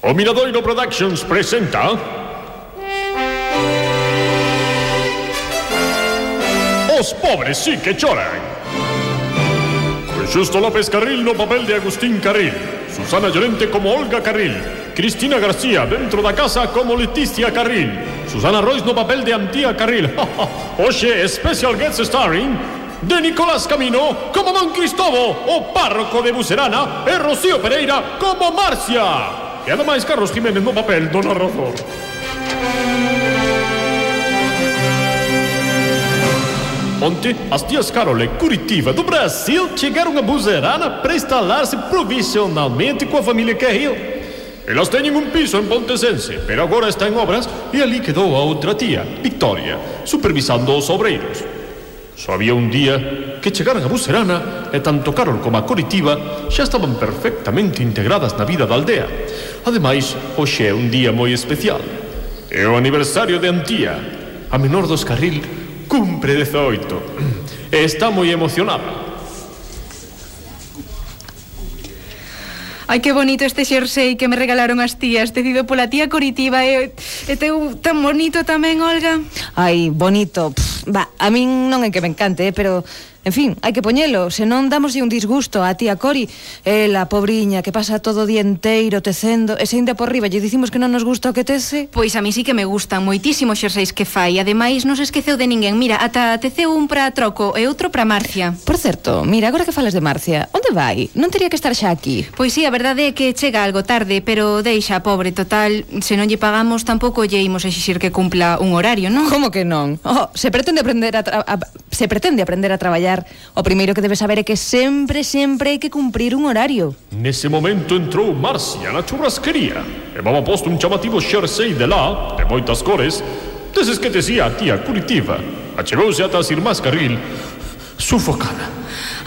O Miradoiro Productions presenta Os pobres sí que choran. Con Xusto López Carril no papel de Agustín Carril. Susana Llorente como Olga Carril. Cristina García dentro da casa como Leticia Carril. Susana Royce no papel de Antía Carril. Oxe, special guest starring de Nicolás Camino como Don Cristobo, o párroco de Bucerana, e Rocío Pereira como Marcia. E ademais Carlos Jiménez no papel do narrador. Onte, as tías Carol e Curitiba do Brasil chegaram a Buzerana para instalar-se provisionalmente com a família Carril. Elas têm um piso em Pontesense, pero agora está em obras e ali quedou a outra tia, Victoria, supervisando os obreiros. Só había un um día que chegaran a Bucerana e tanto Carol como a Curitiba xa estaban perfectamente integradas na vida da aldea Ademais, hoxe é un día moi especial. É o aniversario de Antía, a menor dos carril cumpre 18 e está moi emocionada. Ai, que bonito este xersei que me regalaron as tías Tecido pola tía Coritiba. E, e teu tan bonito tamén, Olga. Ai, bonito. Pff, va, A min non é que me encante, eh, pero En fin, hai que poñelo, senón damos un disgusto a tía Cori, ela, pobriña, que pasa todo o día enteiro tecendo, e se ainda por riba lle dicimos que non nos gusta o que tece. Pois a mí sí que me gustan moitísimo xerseis que fai, ademais non se esqueceu de ninguén. Mira, ata teceu un para Troco e outro para Marcia. Por certo, mira, agora que falas de Marcia, onde vai? Non tería que estar xa aquí. Pois sí, a verdade é que chega algo tarde, pero deixa, pobre, total, se non lle pagamos tampouco lle imos exixir que cumpla un horario, non? Como que non? Oh, se pretende aprender a, a se pretende aprender a traballar traballar. O primeiro que debes saber é que sempre, sempre hai que cumprir un horario. Nese momento entrou Marcia na churrasquería. Levaba posto un chamativo xersei de lá, de moitas cores, deses que decía a tía Curitiba. Achegouse ata as irmás Carril, sufocada.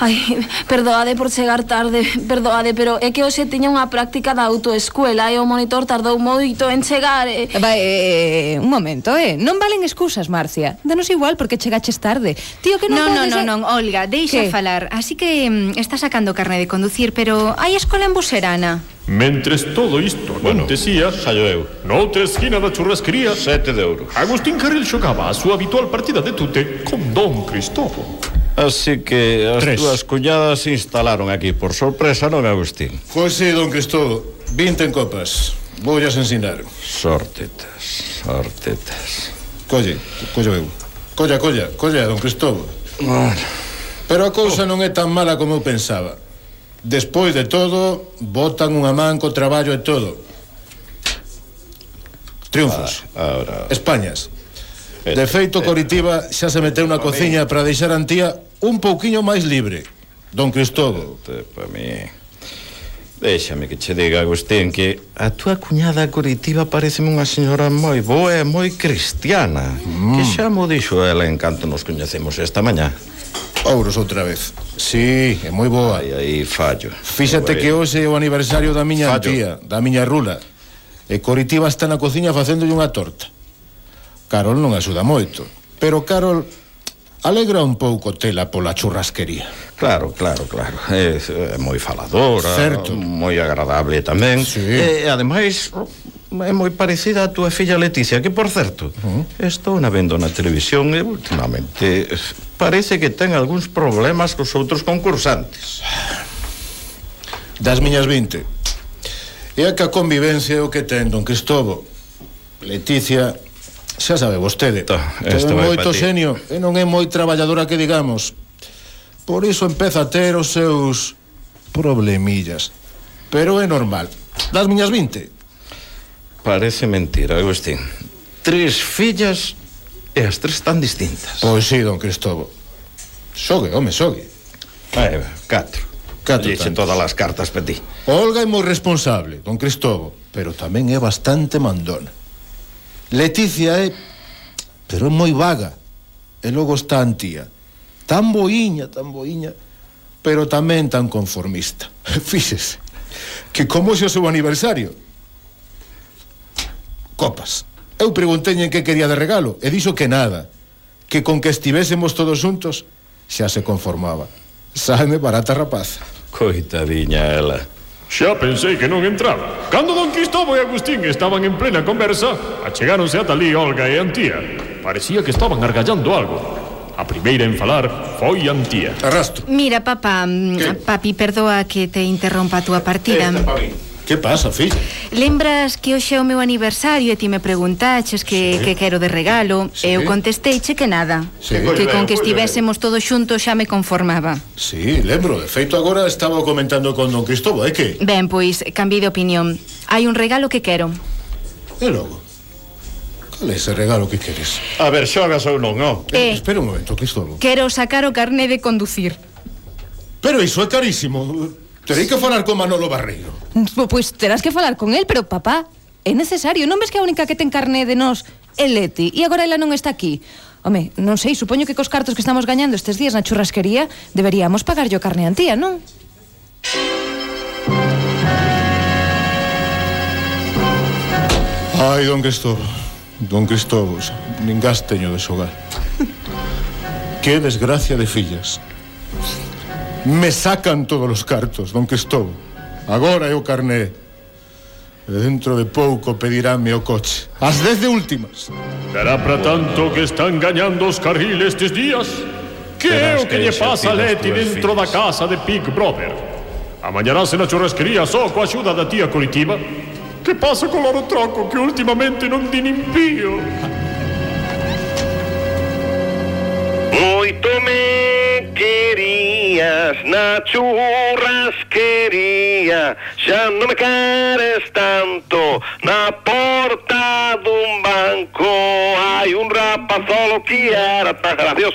Ai, perdoade por chegar tarde, perdoade, pero é que hoxe tiña unha práctica da autoescuela e o monitor tardou moito en chegar e... Vai, eh, un momento, eh, non valen excusas, Marcia. Danos igual porque chegaches tarde. Tío, que non Non, non, non, eh. non, Olga, deixa que? falar. Así que mm, está sacando carne de conducir, pero hai escola en Buserana Mentres todo isto bueno, acontecía Sallo eu. Noutra esquina da churrasquería Sete de euros. Agustín Carril xogaba a súa habitual partida de tute Con Don Cristofo Así que as Tres. túas cuñadas se instalaron aquí Por sorpresa non, Agustín? Fose don Cristóbal 20 en copas Voullas ensinar Sortetas, sortetas Colle, collo eu Colla, colla, colla, don Cristóbal bueno. Pero a cousa oh. non é tan mala como eu pensaba Despois de todo, botan unha man co traballo e todo Triunfos ah, ahora. Españas eh, De feito, eh, Coritiba eh, xa se meteu na cociña para deixar a antía un pouquiño máis libre. Don Cristobo. Para mí... Déxame que che diga, Agustín, que a túa cuñada Curitiba pareceme unha señora moi boa e moi cristiana. Mm. Que xa mo dixo ela en canto nos coñecemos esta mañá. Ouros outra vez. Sí, é moi boa. Ai, aí fallo. Fíxate que hoxe é o aniversario da miña fallo. tía, da miña rula. E Coritiba está na cociña facéndolle unha torta. Carol non axuda moito, pero Carol alegra un pouco tela pola churrasquería. Claro, claro, claro. É, é eh, moi faladora, certo. moi agradable tamén. Sí. E, ademais, é moi parecida a túa filla Leticia, que por certo, uh -huh. estou na vendo na televisión e últimamente parece que ten algúns problemas cos outros concursantes. Das miñas 20. E a que a convivencia é o que ten Don Cristobo. Leticia xa sabe vostede. Esta, esta é moito senio e non é moi traballadora que digamos. Por iso empeza a ter os seus problemillas. Pero é normal. Das miñas 20. Parece mentira, Agustín. Tres fillas e as tres tan distintas. Pois sí, don Cristobo. Sogue, home, sogue. Eh, catro. Catro Liche todas as cartas para ti. Olga é moi responsable, don Cristobo, pero tamén é bastante mandona. Leticia é pero é moi vaga. E logo está Antía. Tan boiña, tan boiña, pero tamén tan conformista. Fíxese que como se o seu aniversario copas. Eu pregunteñe que quería de regalo e dixo que nada, que con que estivésemos todos xuntos xa se conformaba. Sáeme barata rapaz. Coitadiña ela. Xa pensei que non entraba. Cando Don Cristóbal e Agustín estaban en plena conversa, achegáronse a ali Olga e Antía. Parecía que estaban argallando algo. A primeira en falar foi Antía. Arrastro. Mira, papá, que? papi, perdoa que te interrompa a túa partida. Que pasa, filla? Lembras que hoxe é o meu aniversario e ti me preguntaches que, sí. que quero de regalo sí. Eu contesteiche que nada sí. Que con que estivésemos todos xuntos xa me conformaba Sí, lembro, de feito agora estaba comentando con don Cristóbal, é que? Ben, pois, cambiei de opinión Hai un regalo que quero E logo? Cal é ese regalo que queres? A ver, xogas ou non, non? Eh, eh, espera un momento, Cristóbal Quero sacar o carné de conducir Pero iso é carísimo Terei que falar con Manolo Barreiro. Pois mm, pues terás que falar con el, pero papá, é necesario. Non ves que a única que ten carné de nós é Leti e agora ela non está aquí? Home, non sei, supoño que cos cartos que estamos gañando estes días na churrasquería deberíamos pagarlle o carne antía, non? Ai, don Cristóbal, don Cristóbal, nin gas teño de xogar. que desgracia de fillas. Me sacan todos os cartos, don que estou. Agora é o carné. E dentro de pouco pediránme o coche. As dez de últimas. Será para tanto que están gañando os carriles estes días? Que é o que lle pasa a Leti dentro da casa de Big Brother? Amañarase na churrasquería só coa axuda da tía Curitiba? Que pasa con loro troco que últimamente non din impío? Moito me quería querías na churrasquería Xa non me queres tanto. Na porta dun banco Hai un rapazolo que era tan gracioso.